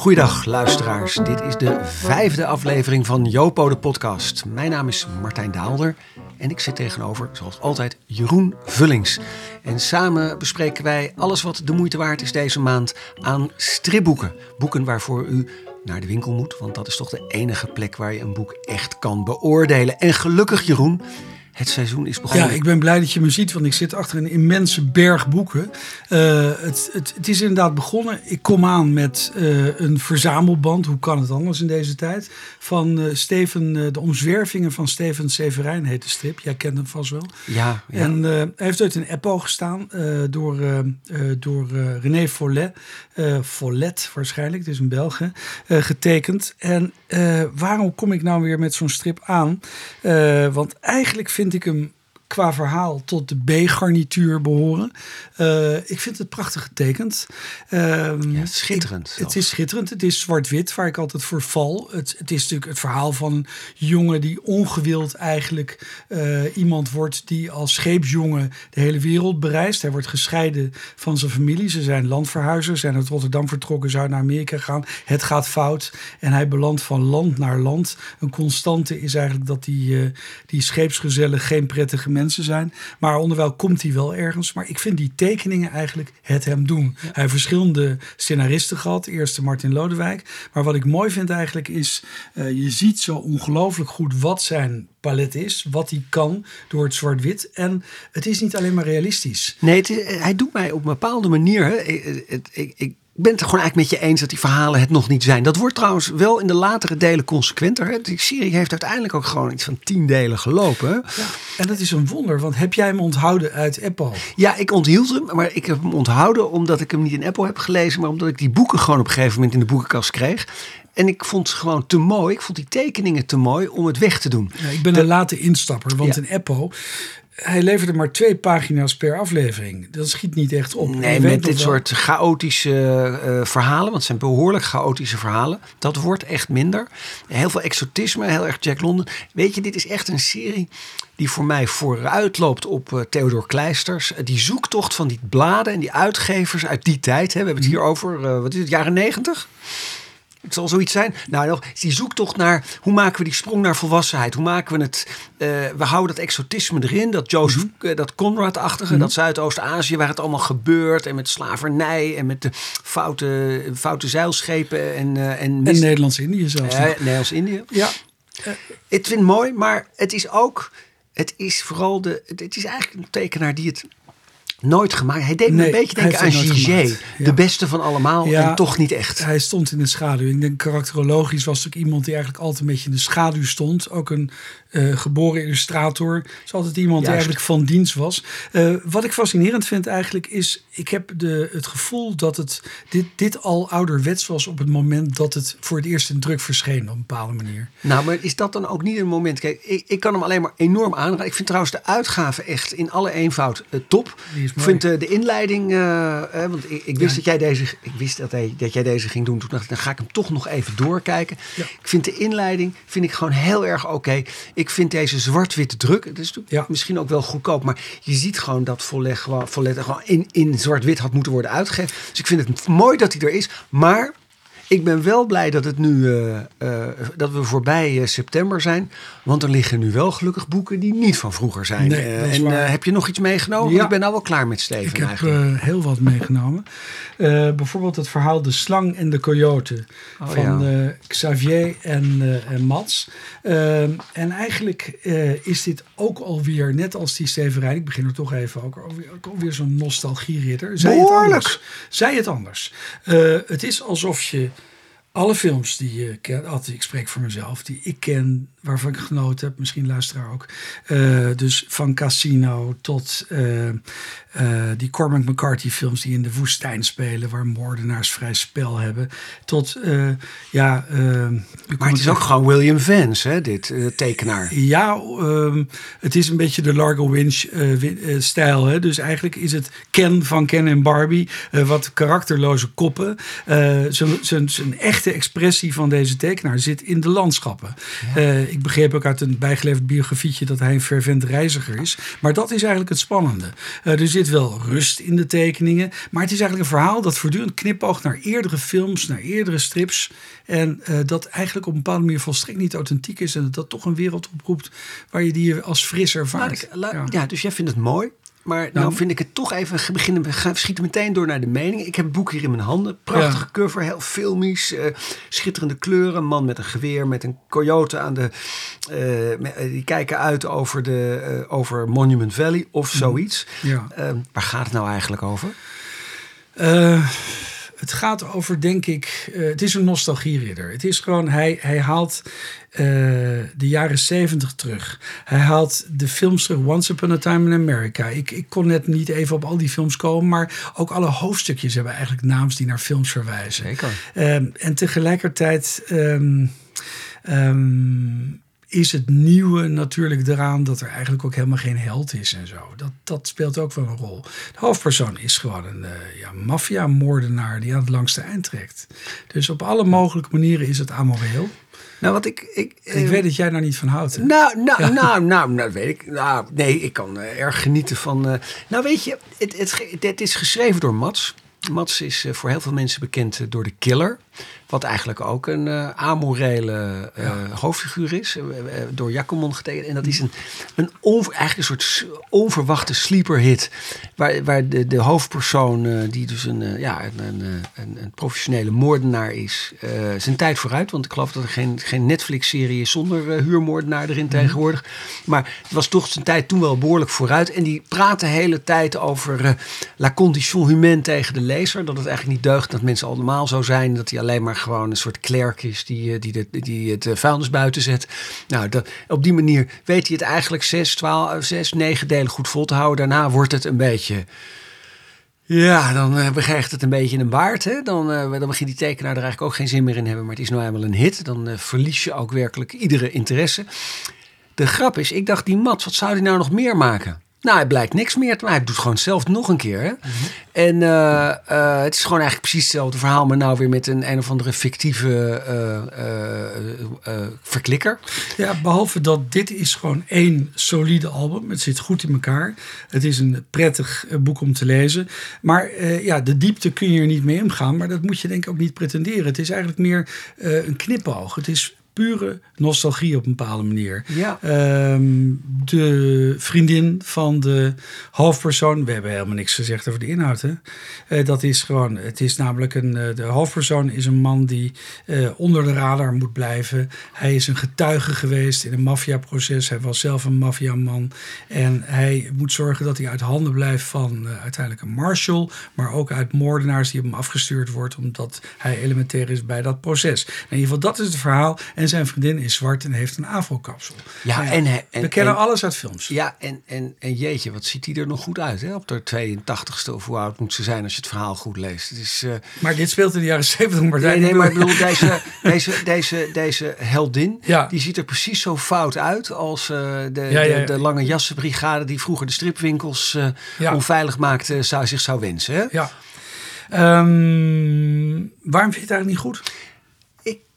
Goeiedag luisteraars, dit is de vijfde aflevering van Jopo de podcast. Mijn naam is Martijn Daalder en ik zit tegenover, zoals altijd, Jeroen Vullings. En samen bespreken wij alles wat de moeite waard is deze maand aan stripboeken. Boeken waarvoor u naar de winkel moet, want dat is toch de enige plek waar je een boek echt kan beoordelen. En gelukkig Jeroen, het seizoen is begonnen. Ja, ik ben blij dat je me ziet, want ik zit achter een immense berg boeken. Uh, het, het, het, is inderdaad begonnen. Ik kom aan met uh, een verzamelband, hoe kan het anders in deze tijd? Van uh, Steven, de omzwervingen van Steven Severijn heet de strip. Jij kent hem vast wel. Ja. ja. En hij heeft uit een Eppo gestaan door, door René Follet. Follet waarschijnlijk, het is een Belge, getekend. En waarom kom ik nou weer met zo'n strip aan? want eigenlijk vind vind ik hem qua verhaal tot de B-garnituur behoren. Uh, ik vind het prachtig getekend. Uh, ja, schitterend. Ik, het is schitterend. Het is zwart-wit, waar ik altijd voor val. Het, het, is natuurlijk het verhaal van een jongen die ongewild eigenlijk uh, iemand wordt die als scheepsjongen de hele wereld bereist. Hij wordt gescheiden van zijn familie. Ze zijn landverhuizers, zijn uit Rotterdam vertrokken, zou naar Amerika gaan. Het gaat fout en hij belandt van land naar land. Een constante is eigenlijk dat die, die scheepsgezellen geen prettige mensen mensen zijn. Maar onderwijl komt hij wel ergens. Maar ik vind die tekeningen eigenlijk het hem doen. Hij heeft verschillende scenaristen gehad. Eerste Martin Lodewijk. Maar wat ik mooi vind eigenlijk is... Uh, je ziet zo ongelooflijk goed wat zijn palet is. Wat hij kan door het zwart-wit. En het is niet alleen maar realistisch. Nee, hij doet mij op een bepaalde manier... Hè, ik, ik, ik ben het gewoon eigenlijk met je eens dat die verhalen het nog niet zijn. Dat wordt trouwens wel in de latere delen consequenter. Hè? Die serie heeft uiteindelijk ook gewoon iets van tien delen gelopen. Ja, en dat is een wonder, want heb jij hem onthouden uit Apple? Ja, ik onthield hem, maar ik heb hem onthouden omdat ik hem niet in Apple heb gelezen, maar omdat ik die boeken gewoon op een gegeven moment in de boekenkast kreeg. En ik vond ze gewoon te mooi. Ik vond die tekeningen te mooi om het weg te doen. Ja, ik ben een late instapper, want ja. in Apple hij leverde maar twee pagina's per aflevering. Dat schiet niet echt op. Nee, met dit soort chaotische uh, verhalen, want het zijn behoorlijk chaotische verhalen. Dat wordt echt minder. Heel veel exotisme, heel erg Jack London. Weet je, dit is echt een serie die voor mij vooruit loopt op uh, Theodor Kleisters. die zoektocht van die bladen en die uitgevers uit die tijd. Hè. We hebben het hier over, wat is het, jaren negentig? Het zal zoiets zijn. Nou, nog die zoektocht naar hoe maken we die sprong naar volwassenheid? Hoe maken we het? Uh, we houden dat exotisme erin, dat Joseph, mm -hmm. dat Conrad-achtige, mm -hmm. dat Zuidoost-Azië, waar het allemaal gebeurt en met slavernij en met de foute, foute zeilschepen en uh, en, en Nederlands-Indië zelfs. Nederlands-Indië. Ja. het vind ik mooi, maar het is ook, het is vooral de, het is eigenlijk een tekenaar die het nooit gemaakt. Hij deed me een beetje denken aan Gigé. De beste van allemaal ja, en toch niet echt. Hij stond in de schaduw. Ik denk karakterologisch was het ook iemand die eigenlijk altijd een beetje in de schaduw stond. Ook een uh, geboren illustrator. is altijd iemand die eigenlijk van dienst was. Uh, wat ik fascinerend vind eigenlijk is... ik heb de, het gevoel dat het dit, dit al ouderwets was... op het moment dat het voor het eerst in druk verscheen op een bepaalde manier. Nou, maar is dat dan ook niet een moment... Kijk, ik, ik kan hem alleen maar enorm aanraden. Ik vind trouwens de uitgave echt in alle eenvoud uh, top. Ik vind de inleiding... want ik, ik wist, dat, jij deze, ik wist dat, hij, dat jij deze ging doen. Toen dacht ik, dan ga ik hem toch nog even doorkijken. Ja. Ik vind de inleiding vind ik gewoon heel erg oké. Okay. Ik vind deze zwart-witte druk, het is ja. misschien ook wel goedkoop, maar je ziet gewoon dat Vollet gewoon, Vollet gewoon in, in zwart-wit had moeten worden uitgegeven. Dus ik vind het mooi dat hij er is, maar ik ben wel blij dat, het nu, uh, uh, dat we voorbij uh, september zijn. Want er liggen nu wel gelukkig boeken die niet van vroeger zijn. Nee, en heb je nog iets meegenomen? Ja. Ik ben nou wel klaar met Steven Ik heb heel wat meegenomen. bijvoorbeeld het verhaal De Slang en de Coyote. Oh, van ja. Xavier en, en Mats. En eigenlijk is dit ook alweer, net als die Steven Ik begin er toch even ook alweer, ook alweer zo'n nostalgieridder. Zij het anders. Zij het anders. het is alsof je alle films die je kent, altijd, ik spreek voor mezelf, die ik ken, waarvan ik genoten heb, misschien luisteraar ook. Uh, dus van Casino tot uh, uh, die Cormac McCarthy films die in de woestijn spelen, waar moordenaars vrij spel hebben. Tot, ja... maar het is ook gewoon William Vance, hè, dit tekenaar. Ja, um, het is een beetje de Largo Winch stijl. Hè? Dus eigenlijk is het Ken van Ken en Barbie, wat karakterloze koppen. zijn echt echte expressie van deze tekenaar zit in de landschappen. Ja. Uh, ik begreep ook uit een bijgeleverd biografietje dat hij een fervent reiziger is. Maar dat is eigenlijk het spannende. er zit wel rust in de tekeningen. Maar het is eigenlijk een verhaal dat voortdurend knipoogt naar eerdere films, naar eerdere strips. En dat eigenlijk op een bepaalde manier volstrekt niet authentiek is. En dat dat toch een wereld oproept waar je die als fris ervaart. ja. ja, dus jij vindt het mooi. Maar nou, vind ik het toch even beginnen. We gaan schieten meteen door naar de mening. Ik heb het boek hier in mijn handen. Prachtige cover, heel filmisch. Uh, schitterende kleuren. Een man met een geweer, met een coyote aan de. Uh, die kijken uit over, de, uh, over Monument Valley of mhm. zoiets. Ja. waar gaat het nou eigenlijk over? Het gaat over, denk ik, uh, het is een nostalgieridder. Het is gewoon, hij, hij haalt uh, de jaren zeventig terug. Hij haalt de films terug, Once Upon a Time in America. Ik, ik kon net niet even op al die films komen, maar ook alle hoofdstukjes hebben eigenlijk naams die naar films verwijzen. Zeker. Um, en tegelijkertijd... Um, um, is het nieuwe natuurlijk eraan dat er eigenlijk ook helemaal geen held is en zo. Dat, dat speelt ook wel een rol. De hoofdpersoon is gewoon een uh, ja, maffia-moordenaar die aan het langste eind trekt. Dus op alle mogelijke manieren is het amoreel. Nou, wat ik. Ik, ik uh, weet dat jij daar niet van houdt. Nou, nou, nou, nou, nou, weet ik. Nou, nee, ik kan uh, erg genieten van. Uh, nou, weet je, het, het, het, is geschreven door Mats. Mats is voor heel veel mensen bekend door de Killer. Wat eigenlijk ook een uh, amorele uh, hoofdfiguur is. Uh, door Jacomon getekend. En dat is een, een eigenlijk een soort onverwachte sleeper hit. Waar, waar de, de hoofdpersoon, die dus een, ja, een, een, een, professionele moordenaar is, zijn tijd vooruit. Want ik geloof dat er geen, geen Netflix-serie is zonder huurmoordenaar erin mm tegenwoordig. Maar het was toch zijn tijd toen wel behoorlijk vooruit. En die praat de hele tijd over la condition humaine tegen de lezer. Dat het eigenlijk niet deugt dat mensen allemaal zo zijn. Dat hij alleen maar gewoon een soort klerk is die, eh, die, de, die het eh, vuilnis buiten zet. Nou, dat, op die manier weet hij het eigenlijk zes, twaalf, zes, negen delen goed vol te houden. Daarna wordt het een beetje... Ja, dan begrijpt het een beetje een baard. Hè? Dan, dan begint die tekenaar er eigenlijk ook geen zin meer in hebben. Maar het is nou eenmaal een hit. Dan verlies je ook werkelijk iedere interesse. De grap is, ik dacht, die Mats, wat zou hij nou nog meer maken? Nou, hij blijkt niks meer te Hij doet gewoon zelf nog een keer. Hè? Mhm. En uh, uh, het is gewoon eigenlijk precies hetzelfde verhaal, maar nou weer met een een of andere fictieve uh, verklikker. Ja, behalve dat dit is gewoon één solide album. Het zit goed in elkaar. Het is een prettig boek om te lezen. Maar ja, de diepte kun je er niet mee omgaan. Maar dat moet je denk ik ook niet pretenderen. Het is eigenlijk meer een knipoog. Het is pure nostalgie op een bepaalde manier. Ja. Ehm, de vriendin van de hoofdpersoon, we hebben helemaal niks gezegd over de inhoud. Hè? Uh, dat is gewoon, het is namelijk een, uh, de hoofdpersoon is een man die uh, onder de radar moet blijven. Hij is een getuige geweest in een maffiaproces. Hij was zelf een maffiaman. En hij moet zorgen dat hij uit handen blijft van uiteindelijk een marshal, maar ook uit moordenaars die op hem afgestuurd wordt, omdat hij elementair is bij dat proces. in ieder geval, dat is het verhaal. En zijn vriendin is zwart en heeft een afro-kapsel. Ja, nou en, en, we kennen alles uit films. Ja, en, en, en jeetje, wat ziet hij er nog goed uit? Hè? Op de 82ste of hoe oud moet ze zijn als je het verhaal goed leest. Het is, uh... Maar dit speelt in de jaren 70, maar Nee, nee, maar ik bedoel, deze, deze, deze, deze heldin, ja. die ziet er precies zo fout uit als uh, de, ja, de, de, lange jassenbrigade die vroeger de stripwinkels uh, onveilig maakte, zou, zich zou wensen. Hè? Ja. Um, waarom vind je het eigenlijk niet goed?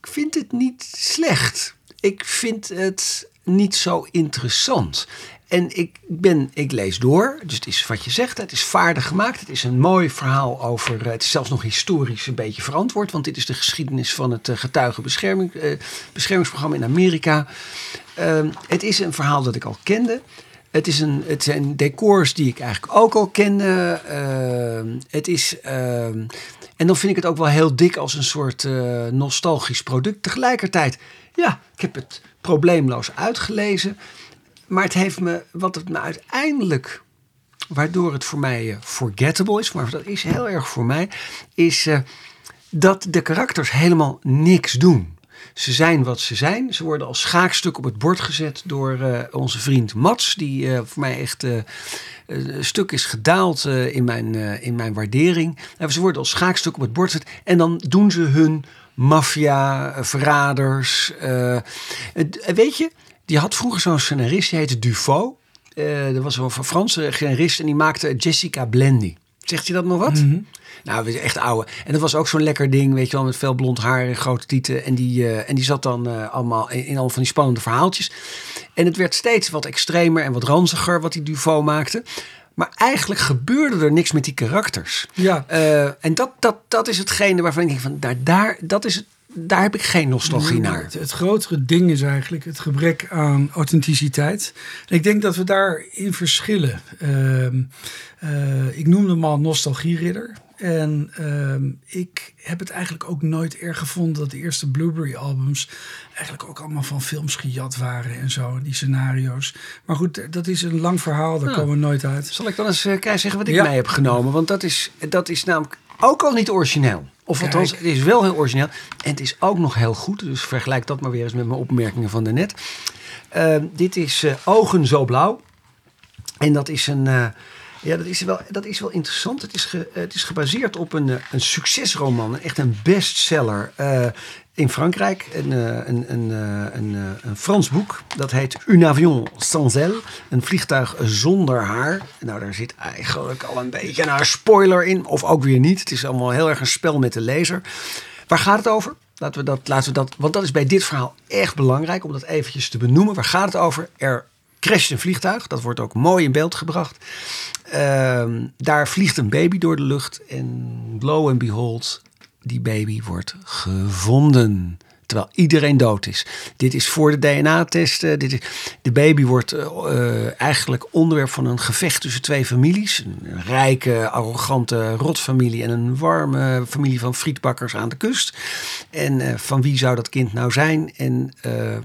Vind het niet slecht. Ik vind het niet zo interessant. En ik, ben, ik lees door, dus het is wat je zegt, het is vaardig gemaakt. Het is een mooi verhaal over, eh, het is zelfs nog historisch een beetje verantwoord, want dit is de geschiedenis van het eh, getuigenbeschermingsprogramma in Amerika. Uh, het is een verhaal dat ik al kende. Het, is een, het zijn decors die ik eigenlijk ook al kende. Uh, het is ehm, en dan vind ik het ook wel heel dik als een soort uh, nostalgisch product. Tegelijkertijd, ja, ik heb het probleemloos uitgelezen. Maar het heeft me, wat het me uiteindelijk, waardoor het voor mij uh, forgettable is, maar dat is heel erg voor mij, is uh, dat de karakters helemaal niks doen. Ze zijn wat ze zijn. Ze worden als schaakstuk op het bord gezet door uh, onze vriend Mats, die uh, voor mij echt uh, een stuk is gedaald in, mijn, in mijn waardering. En ze worden als schaakstuk op het bord gezet en dan doen ze hun maffia, verraders. weet je, die had vroeger zo'n scenarist, die heette Dufaux. dat was een Franse scenarist en die maakte Jessica Blendy. Zegt hij dat nog wat? Nou, we zijn echt oude. En dat was ook zo'n lekker ding, weet je wel, met veel blond haar en grote tieten. En die, eh, en die zat dan eh, allemaal in, in al van die spannende verhaaltjes. En het werd steeds wat extremer en wat ranziger wat die Duvo maakte. Maar eigenlijk gebeurde er niks met die karakters. Ja. Eh, en dat, dat, dat is hetgene waarvan ik denk van, daar, daar, dat is het, daar heb ik geen nostalgie naar. Het, het grotere ding is eigenlijk het gebrek aan authenticiteit. En ik denk dat we daarin verschillen. Ehm, eh, ik noemde hem al nostalgieridder. En ehm, ik heb het eigenlijk ook nooit erg gevonden dat de eerste Blueberry albums eigenlijk ook allemaal van films gejat waren en zo, die scenario's. Maar goed, dat is een lang verhaal, daar komen we nooit uit. Zal ik dan eens kijken zeggen wat ik Ja. mee heb genomen? Want dat is, dat is namelijk ook al niet origineel. Of Kijk. althans, het is wel heel origineel. En het is ook nog heel goed. Dus vergelijk dat maar weer eens met mijn opmerkingen van daarnet. Eh, dit is eh, Ogen zo blauw. En dat is een... eh, ja, dat is, wel, dat is wel interessant. Het is, ge- het is gebaseerd op een, eh, een succesroman. Echt een bestseller in Frankrijk. Een, eh, een, een, eh, een, eh, een Frans boek. Dat heet Un avion sans aile. Een vliegtuig zonder haar. Nou, daar zit eigenlijk al een beetje een spoiler in. Of ook weer niet. Het is allemaal heel erg een spel met de lezer. Waar gaat het over? Laten we dat, laten we dat, want dat is bij dit verhaal echt belangrijk om dat eventjes te benoemen. Waar gaat het over? Er crasht een vliegtuig. Dat wordt ook mooi in beeld gebracht. Ehm, daar vliegt een baby door de lucht. En lo and behold, die baby wordt gevonden. Terwijl iedereen dood is. Dit is voor de DNA-testen. Dit is, de baby wordt eh, eh, eigenlijk onderwerp van een gevecht tussen twee families. Een rijke, arrogante rotfamilie en een warme familie van frietbakkers aan de kust. En eh, van wie zou dat kind nou zijn? En,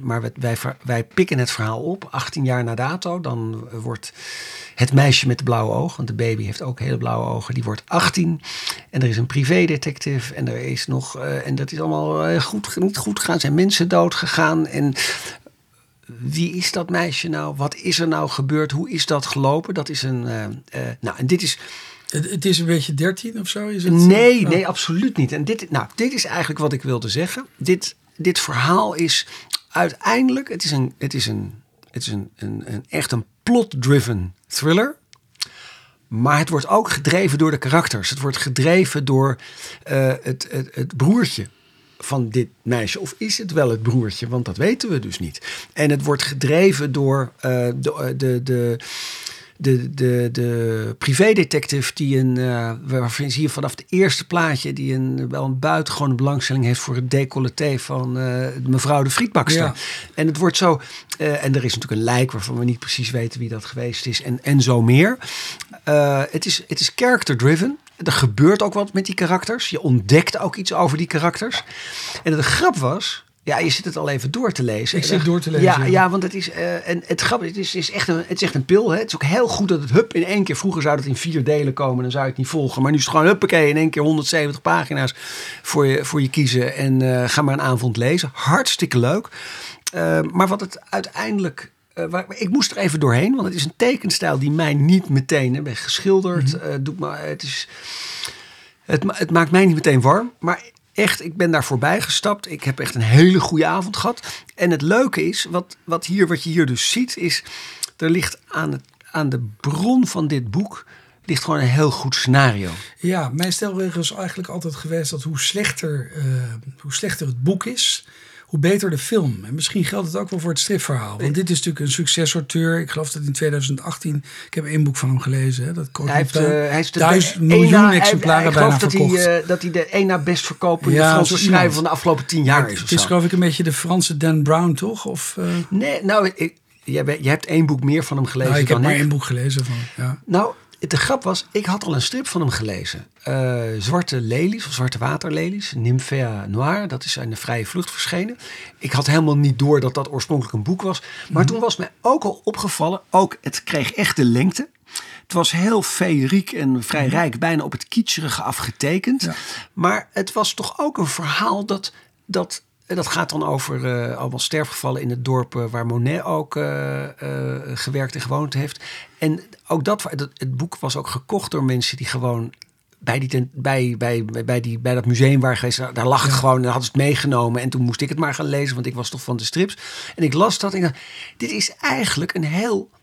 maar wij, wij, pikken het verhaal op, 18 jaar na dato. Dan wordt het meisje met de blauwe ogen, want de baby heeft ook hele blauwe ogen, die wordt 18. En er is een privédetective en er is nog, en dat is allemaal goed, niet goed gegaan, zijn mensen dood gegaan. En wie is dat meisje nou? Wat is er nou gebeurd? Hoe is dat gelopen? Dat is een, eh, eh, nou en dit is, Het, het is een beetje 13 of zo? Is het? Nee, Oh. nee, absoluut niet. En dit, nou, dit is eigenlijk wat ik wilde zeggen. Dit, dit verhaal is uiteindelijk, het is een, het is een, het is een, een, een echt een plot-driven thriller. Maar het wordt ook gedreven door de karakters. Het wordt gedreven door eh, het, het, het broertje van dit meisje. Of is het wel het broertje? Want dat weten we dus niet. En het wordt gedreven door eh, de, de, de, de, de, de privédetective die een, eh waarvan zie je vanaf het eerste plaatje, die een, wel een buitengewone belangstelling heeft voor het decolleté van eh, mevrouw de frietbakster. Ja. En het wordt zo, eh, en er is natuurlijk een lijk waarvan we niet precies weten wie dat geweest is en, en zo meer. Eh, het, is, het is character driven. Er gebeurt ook wat met die karakters. Je ontdekt ook iets over die karakters. En de grap was, ja, je zit het al even door te lezen. Ik zit door te lezen, Ja, ja. ja want het is, eh, en het grap, het is, is echt een, het is echt een pil. Hè? Het is ook heel goed dat het hup in één keer. Vroeger zou het in vier delen komen, dan zou je het niet volgen. Maar nu is het gewoon huppakee in één keer 170 pagina's voor je, voor je kiezen. En eh, ga maar een avond lezen. Hartstikke leuk. Eh, maar wat het uiteindelijk. Eh, waar, ik moest er even doorheen, want het is een tekenstijl die mij niet meteen hè, ben geschilderd. eh, doet het, is, het, het maakt mij niet meteen warm. Maar echt, ik ben daar voorbij gestapt. Ik heb echt een hele goede avond gehad. En het leuke is, wat, wat, hier, wat je hier dus ziet, is er ligt aan, het, aan de bron van dit boek ligt gewoon een heel goed scenario. Ja, mijn stelregel is eigenlijk altijd geweest dat hoe slechter, eh, hoe slechter het boek is, hoe beter de film. En misschien geldt het ook wel voor het stripverhaal. Want dit is natuurlijk een succesauteur. Ik geloof dat in 2018, ik heb één boek van hem gelezen. Hè, dat Hij heeft, hij heeft duizend miljoen hij- exemplaren ik bijna dat verkocht. Hij, eh, dat hij de één na best verkopende Ja, Franse schrijver iemand. van de afgelopen tien jaar is. Het is geloof ik een beetje de Franse Dan Brown, toch? Of, eh, Nee, nou, ik, jij, jij hebt één boek meer van hem gelezen nou, ik heb dan maar één boek gelezen van. Ja. Nou, de grap was, ik had al een strip van hem gelezen. Eh, Zwarte lelies, of Zwarte waterlelies, Nymphea Noir. Dat is in de vrije vlucht verschenen. Ik had helemaal niet door dat dat oorspronkelijk een boek was. Maar toen was mij ook al opgevallen, ook het kreeg echt de lengte. Het was heel feeriek en vrij rijk, bijna op het kitscherige afgetekend. Ja. Maar het was toch ook een verhaal dat... dat en dat gaat dan over eh, allemaal sterfgevallen in het dorp eh, waar Monet ook eh, gewerkt en gewoond heeft. En ook dat, dat, het boek was ook gekocht door mensen die gewoon bij, die tent- bij, bij, bij, die, bij dat museum waren geweest. Daar, daar lag het gewoon en hadden ze het meegenomen. En toen moest ik het maar gaan lezen, want ik was toch van de strips. En ik las dat en ik dacht, dit is eigenlijk een heel uh,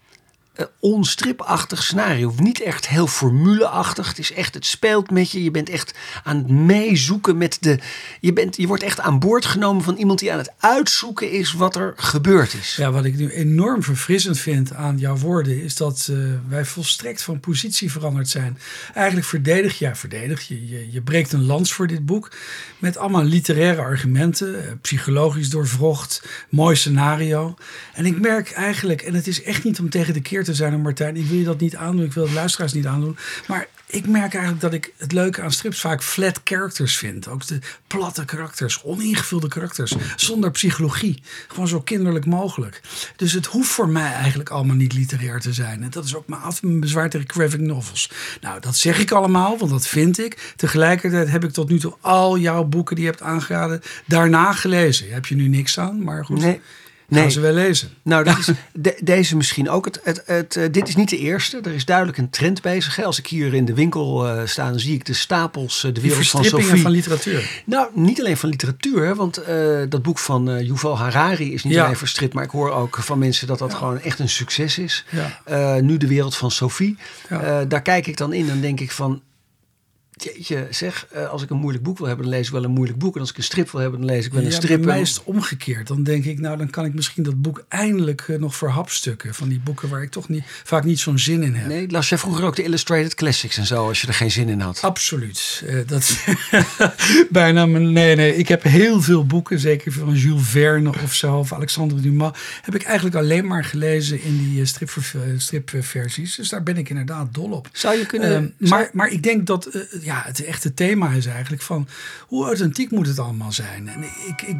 onstripachtig scenario. Niet echt heel formuleachtig. Het is echt, het speelt met je. Je bent echt aan het meezoeken met de. Je, bent, je wordt echt aan boord genomen van iemand die aan het uitzoeken is wat er gebeurd is. Ja, wat ik nu enorm verfrissend vind aan jouw woorden, is dat uh, wij volstrekt van positie veranderd zijn. Eigenlijk verdedig, ja, verdedig je, je. Je breekt een lans voor dit boek met allemaal literaire argumenten, psychologisch doorvrocht, mooi scenario. En ik merk eigenlijk, en het is echt niet om tegen de keer te zijn, Martijn. Ik wil je dat niet aandoen. Ik wil het luisteraars niet aandoen. Maar ik merk eigenlijk dat ik het leuke aan strips vaak flat characters vind. Ook de platte karakters, oningevulde karakters, zonder psychologie. Gewoon zo kinderlijk mogelijk. Dus het hoeft voor mij eigenlijk allemaal niet literair te zijn. En dat is ook mijn, mijn bezwaar tegen graphic novels. Nou, dat zeg ik allemaal, want dat vind ik. Tegelijkertijd heb ik tot nu toe al jouw boeken die je hebt aangeraden daarna gelezen. Heb je nu niks aan, maar goed. Nee. Nee. Gaan ze wel lezen. Nou, dat is deze misschien ook. Het, het, het, uh, dit is niet de eerste. Er is duidelijk een trend bezig. Als ik hier in de winkel uh, sta, dan zie ik de stapels, uh, de wereld van Sophie. van literatuur. Nou, niet alleen van literatuur. Want dat boek van Yuval Harari is niet ja. alleen verstript. Maar ik hoor ook van mensen dat dat ja. gewoon echt een succes is. Ja. nu de wereld van Sophie. daar kijk ik dan in en denk ik van... Jeetje, zeg, uh, als ik een moeilijk boek wil hebben, dan lees ik wel een moeilijk boek. En als ik een strip wil hebben, dan lees ik wel een ja, strip. Bij mij is het omgekeerd. Dan denk ik, nou, dan kan ik misschien dat boek eindelijk uh, nog verhapstukken. Van die boeken waar ik toch niet, vaak niet zo'n zin in heb. Nee, las jij vroeger ook de Illustrated Classics en zo, als je er geen zin in had? Absoluut. Uh, dat bijna, mijn, nee, nee. Ik heb heel veel boeken, zeker van Jules Verne of zo, of Alexandre Dumas. Heb ik eigenlijk alleen maar gelezen in die stripversies. Strip dus daar ben ik inderdaad dol op. Zou je kunnen... maar, maar ik denk dat ja, het echte thema is eigenlijk van hoe authentiek moet het allemaal zijn. En ik, ik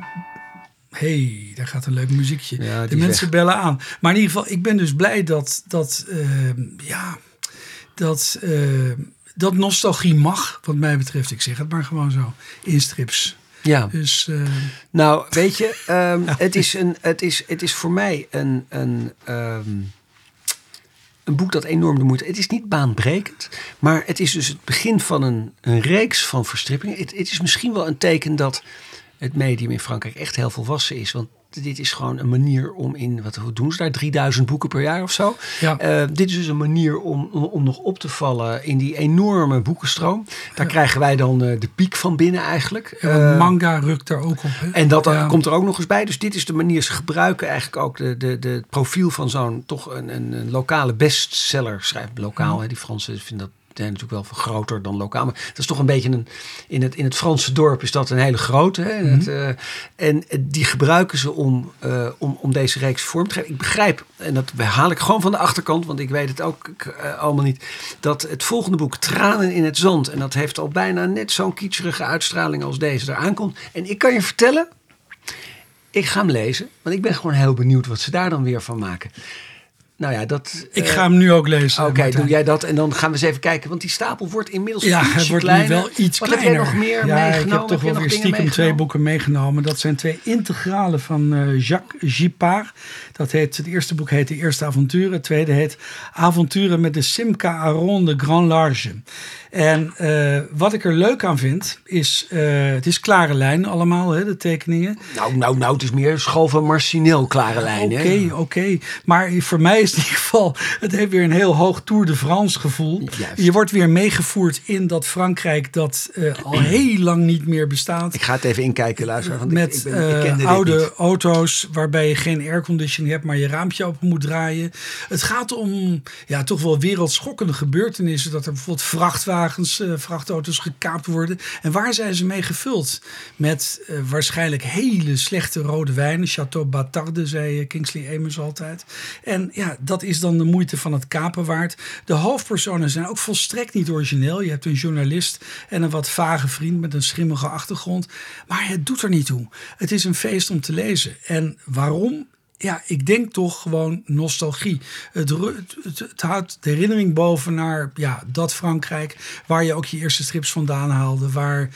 hey, daar gaat een leuk muziekje. Ja, de mensen weg. bellen aan. Maar in ieder geval, ik ben dus blij dat, dat uh, ja, dat, uh, dat nostalgie mag, wat mij betreft. Ik zeg het maar gewoon zo, in strips. Ja. Dus, uh, nou, weet je, um, het, is een, het, is, het is voor mij een, een um, een boek dat enorm de moeite. Het is niet baanbrekend, maar het is dus het begin van een, een reeks van verstrippingen. Het, het, is misschien wel een teken dat het medium in Frankrijk echt heel volwassen is. Want dit is gewoon een manier om in, wat hoe doen ze daar, 3000 boeken per jaar of zo. Ja. Uh, dit is dus een manier om, om, om, nog op te vallen in die enorme boekenstroom. Daar ja. krijgen wij dan uh, de piek van binnen eigenlijk. Ja, uh, manga rukt daar ook op. Hè? En dat komt er ook nog eens bij. Dus dit is de manier, ze gebruiken eigenlijk ook de, de, de het profiel van zo'n toch een, een, een, lokale bestseller. Schrijf lokaal, hè, die Fransen vinden dat zijn natuurlijk wel veel groter dan lokaal. Maar dat is toch een beetje een. In het, in het Franse dorp is dat een hele grote. Hè? Mm -hmm. het, uh, en die gebruiken ze om, uh, om, om deze reeks vorm te geven. Ik begrijp, en dat haal ik gewoon van de achterkant, want ik weet het ook uh, allemaal niet. Dat het volgende boek, Tranen in het Zand. En dat heeft al bijna net zo'n kitscherige uitstraling als deze eraan komt. En ik kan je vertellen. Ik ga hem lezen, want ik ben gewoon heel benieuwd wat ze daar dan weer van maken. Nou ja, dat. Ik ga hem nu ook lezen. Oké, okay, doe jij dat en dan gaan we eens even kijken. Want die stapel wordt inmiddels ja, het wordt kleiner. nu wel iets Wat kleiner. heb jij nog meer ja, meegenomen? Ik heb toch heb wel weer stiekem twee boeken meegenomen. Dat zijn twee integralen van uh, Jacques Gippard. Dat heet, het eerste boek heet De Eerste Avonturen. Het tweede heet Avonturen met de Simca Aron de Grand Large. En uh, wat ik er leuk aan vind, is, uh, het is klare lijn allemaal, hè, de tekeningen. Nou, nou, nou, het is meer school van Marcinel, klare lijn. Oké, okay, oké. Okay. Maar voor mij is in ieder geval, het heeft weer een heel hoog Tour de France gevoel. Juist. Je wordt weer meegevoerd in dat Frankrijk dat uh, al heel lang niet meer bestaat. Ik ga het even inkijken, luisteren. Want Met ik, ben, oude auto's waarbij je geen airconditioning hebt, maar je raampje open moet draaien. Het gaat om ja, toch wel wereldschokkende gebeurtenissen. Dat er bijvoorbeeld vrachtwagens vrachtwagens, uh, vrachtauto's gekaapt worden. En waar zijn ze mee gevuld? Met uh, waarschijnlijk hele slechte rode wijnen. Chateau Batarde, zei Kingsley Amis altijd. En ja, dat is dan de moeite van het kapen waard. De hoofdpersonen zijn ook volstrekt niet origineel. Je hebt een journalist en een wat vage vriend met een schimmige achtergrond. Maar het doet er niet toe. Het is een feest om te lezen. En waarom? Ja, ik denk toch gewoon nostalgie. Het, het, het, houdt de herinnering boven naar ja, dat Frankrijk, waar je ook je eerste strips vandaan haalde. Waar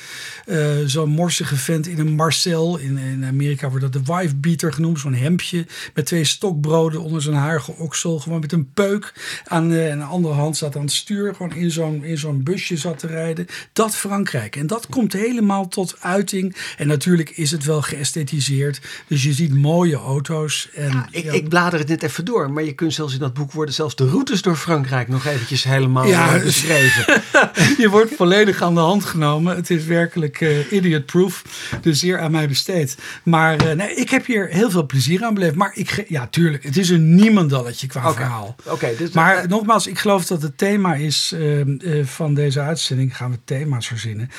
uh, zo'n morsige vent in een Marcel, in, in Amerika wordt dat de wife beater genoemd, zo'n hemdje met twee stokbroden onder zijn harige oksel, gewoon met een peuk aan uh, een andere hand zat aan het stuur, gewoon in zo'n in zo'n busje zat te rijden. Dat Frankrijk. En dat komt helemaal tot uiting. En natuurlijk is het wel geësthetiseerd. Dus je ziet mooie auto's. En, Ja, ik, ja, ik blader het net even door, maar je kunt zelfs in dat boek worden zelfs de routes door Frankrijk nog eventjes helemaal Ja, eh, beschreven. je wordt volledig aan de hand genomen. Het is werkelijk eh, idiot-proof. Dus zeer aan mij besteed. Maar eh, nee, ik heb hier heel veel plezier aan beleefd. Maar ik, ja, tuurlijk, het is een niemandalletje qua verhaal. Oké, dus Maar nogmaals, ik geloof dat het thema is eh, eh, van deze uitzending, gaan we thema's verzinnen,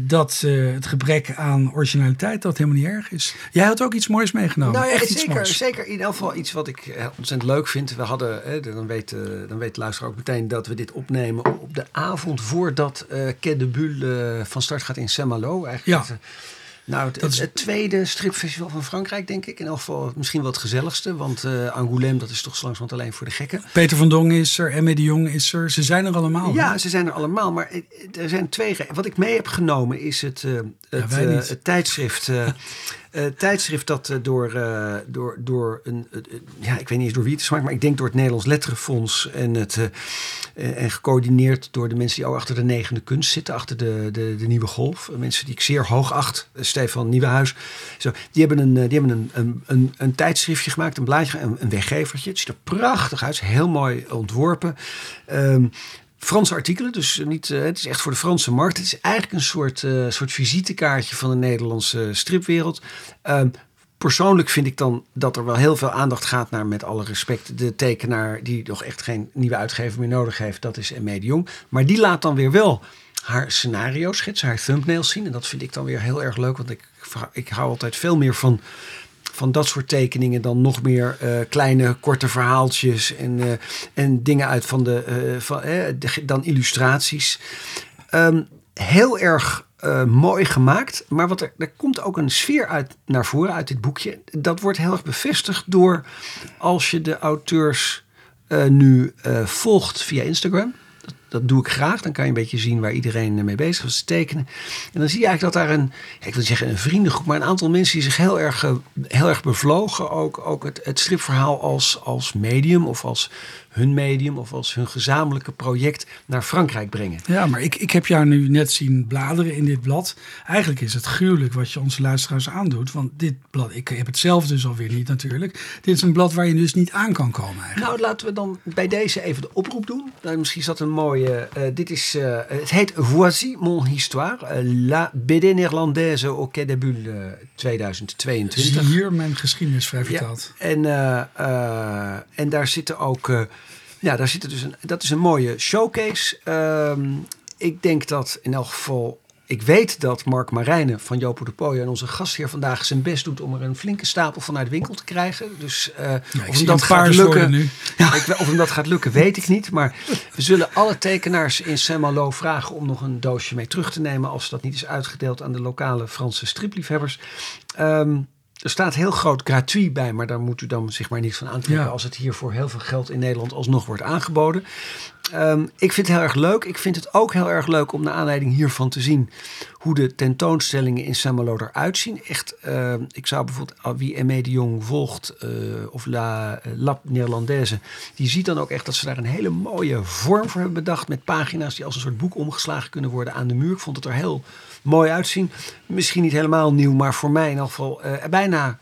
dat het gebrek aan originaliteit dat helemaal niet erg is. Jij had ook iets moois meegenomen. Nou ja, Echt iets zeker, moois. Zeker in elk geval iets wat ik eh, ontzettend leuk vind. We hadden, eh, dan, weet, eh, dan weet de luisteraar ook meteen dat we dit opnemen op de avond voordat eh Quai de Bulle van start gaat in Saint-Malo. Eigenlijk Ja. nou, het, is- het tweede stripfestival van Frankrijk, denk ik. In elk geval misschien wel het gezelligste. Want eh Angoulême, dat is toch zo langzamerhand alleen voor de gekken. Peter van Dongen is er, Emme de Jong is er. Ze zijn er allemaal. Ja, hè? ze zijn er allemaal. Maar er zijn twee. Wat ik mee heb genomen is het, het, het tijdschrift. eh, tijdschrift dat eh, door, eh, door, door een. ja, ik weet niet eens door wie het is gemaakt, maar ik denk door het Nederlands Letterenfonds. En, het, en gecoördineerd door de mensen die ook achter de negende kunst zitten, achter de, de, de nieuwe golf. Mensen die ik zeer hoog acht. Stefan Nieuwenhuis. Zo, die hebben, een, die hebben een, een, een, tijdschriftje gemaakt, een blaadje, een, weggevertje. Het ziet er prachtig uit, heel mooi ontworpen. Ehm, Franse artikelen, dus niet, eh, het is echt voor de Franse markt. Het is eigenlijk een soort, eh, soort visitekaartje van de Nederlandse stripwereld. Ehm, persoonlijk vind ik dan dat er wel heel veel aandacht gaat naar, met alle respect, de tekenaar die nog echt geen nieuwe uitgever meer nodig heeft. Dat is Emme de Jong. Maar die laat dan weer wel haar scenario schetsen, haar thumbnails zien. En dat vind ik dan weer heel erg leuk, want ik, ik hou altijd veel meer van van dat soort tekeningen dan nog meer eh, kleine korte verhaaltjes en, eh, en dingen uit van de, eh, van, dan illustraties. Ehm, heel erg mooi gemaakt, maar wat er, er komt ook een sfeer uit naar voren uit dit boekje. Dat wordt heel erg bevestigd door als je de auteurs nu volgt via Instagram. Dat, doe ik graag. Dan kan je een beetje zien waar iedereen mee bezig te tekenen. En dan zie je eigenlijk dat daar een, ik wil zeggen een vriendengroep, maar een aantal mensen die zich heel erg, eh, heel erg bevlogen. Ook, ook het, het stripverhaal als, als medium of als hun medium of als hun gezamenlijke project naar Frankrijk brengen. Ja, maar ik, ik heb jou nu net zien bladeren in dit blad. Eigenlijk is het gruwelijk wat je onze luisteraars aandoet. Want dit blad, ik heb het zelf dus alweer niet natuurlijk. Dit is een blad waar je dus niet aan kan komen eigenlijk. Nou, laten we dan bij deze even de oproep doen. Nou, misschien is dat een mooie. eh, dit is, eh, het heet Voici mon histoire. eh, La BD Néerlandaise au Quai de Bulle eh, 2022. Zie hier mijn geschiedenis vrij vertaald. En, en daar zitten ook. Ja, daar zitten dus een, dat is een mooie showcase. Ehm, ik denk dat in elk geval. Ik weet dat Mark Marijnen van Jopo de Pooijen en onze gastheer vandaag zijn best doet om er een flinke stapel vanuit de winkel te krijgen. Dus Ja, ik of hem dat gaat lukken. nu. Ja, ik, of hem dat gaat lukken, weet ik niet. Maar we zullen alle tekenaars in Saint-Malo vragen om nog een doosje mee terug te nemen. Als dat niet is uitgedeeld aan de lokale Franse stripliefhebbers. Ehm, er staat heel groot gratuit bij, maar daar moet u dan zich maar niks van aantrekken. Ja. Als het hier voor heel veel geld in Nederland alsnog wordt aangeboden. Ehm, ik vind het heel erg leuk. Ik vind het ook heel erg leuk om naar aanleiding hiervan te zien hoe de tentoonstellingen in Saint-Malo eruit zien. Echt, ehm, ik zou bijvoorbeeld ah, wie Aimé de Jong volgt eh, of La eh, Lab die ziet dan ook echt dat ze daar een hele mooie vorm voor hebben bedacht met pagina's die als een soort boek omgeslagen kunnen worden aan de muur. Ik vond het er heel mooi uitzien. Misschien niet helemaal nieuw, maar voor mij in elk geval eh, bijna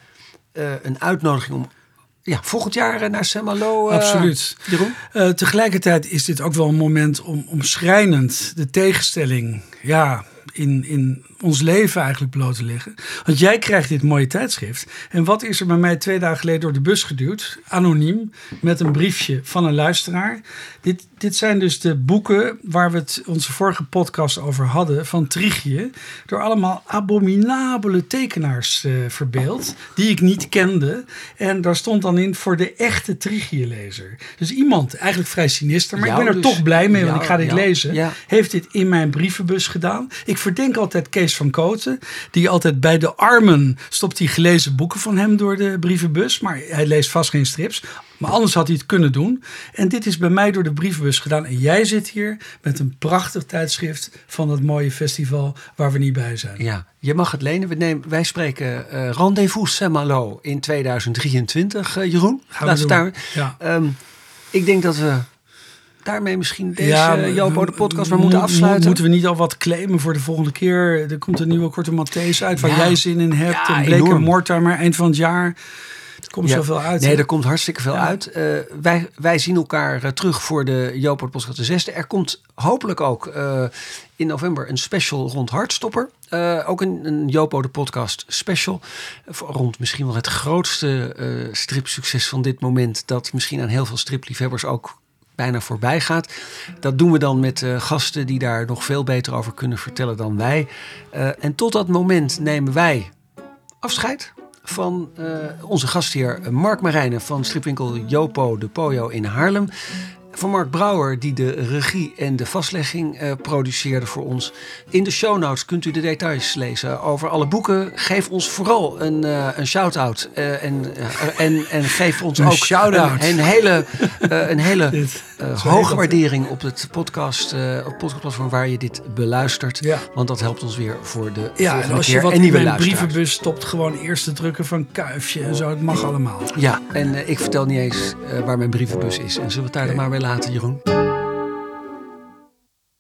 eh, een uitnodiging om ja, volgend jaar eh, naar Saint-Malo. Absoluut. Jeroen? Tegelijkertijd is dit ook wel een moment om, om schrijnend de tegenstelling ja, in, in ons leven eigenlijk bloot te leggen. Want jij krijgt dit mooie tijdschrift. En wat is er bij mij twee dagen geleden door de bus geduwd? Anoniem, met een briefje van een luisteraar. Dit, dit zijn dus de boeken waar we het onze vorige podcast over hadden van Trigie. Door allemaal abominabele tekenaars eh, verbeeld, die ik niet kende. En daar stond dan in voor de echte Trigie-lezer. Dus iemand, eigenlijk vrij sinister, maar Jou ik ben er dus. toch blij mee, want ik ga dit jou, lezen. ja. Heeft dit in mijn brievenbus gedaan. Ik verdenk altijd Kees van Kooten, die altijd bij de armen stopt hij gelezen boeken van hem door de brievenbus. Maar hij leest vast geen strips. Maar anders had hij het kunnen doen. En dit is bij mij door de brievenbus gedaan. En jij zit hier met een prachtig tijdschrift van dat mooie festival waar we niet bij zijn. Ja, je mag het lenen. We nemen, wij spreken eh Rendezvous Saint-Malo in 2023, eh, Jeroen. Gaan we Laat doen. daar. Ja. Ehm, ik denk dat we daarmee misschien deze Ja, de podcast maar mo- moeten mo- afsluiten. Moeten we niet al wat claimen voor de volgende keer? Er komt een nieuwe Korte Matthäus uit waar Ja. jij zin in hebt. Ja, en Bleek en. Mortimer eind van het jaar. Er komt Ja. zoveel uit. Nee, hè? er komt hartstikke veel Ja. uit. Eh, wij, wij zien elkaar eh, terug voor de Jopo Podcast de zesde. Er komt hopelijk ook eh, in november een special rond Hartstopper. Ook een, een Jopo de Podcast special. Rond misschien wel het grootste stripsucces van dit moment. Dat misschien aan heel veel stripliefhebbers ook bijna voorbij gaat. Dat doen we dan met eh, gasten die daar nog veel beter over kunnen vertellen dan wij. Eh, en tot dat moment nemen wij afscheid van eh, onze gastheer Mark Marijnen van stripwinkel Jopo de Pojo in Haarlem. Van Mark Brouwer, die de regie en de vastlegging eh, produceerde voor ons. In de show notes kunt u de details lezen over alle boeken. Geef ons vooral een, eh, een shout-out. eh, en, en, en geef ons Een ook shout-out. een, een hele, een hele Zo hoge waardering op het podcast, eh, op het podcastplatform waar je dit beluistert. Ja. Want dat helpt ons weer voor de Ja, volgende en als je keer. wat en in nieuwe mijn luisteraars. brievenbus stopt, gewoon eerst te drukken van kuifje en zo. Het mag allemaal. Ja, en eh, ik vertel niet eens waar mijn brievenbus is. En zullen we het daar dan maar bij laten, Jeroen?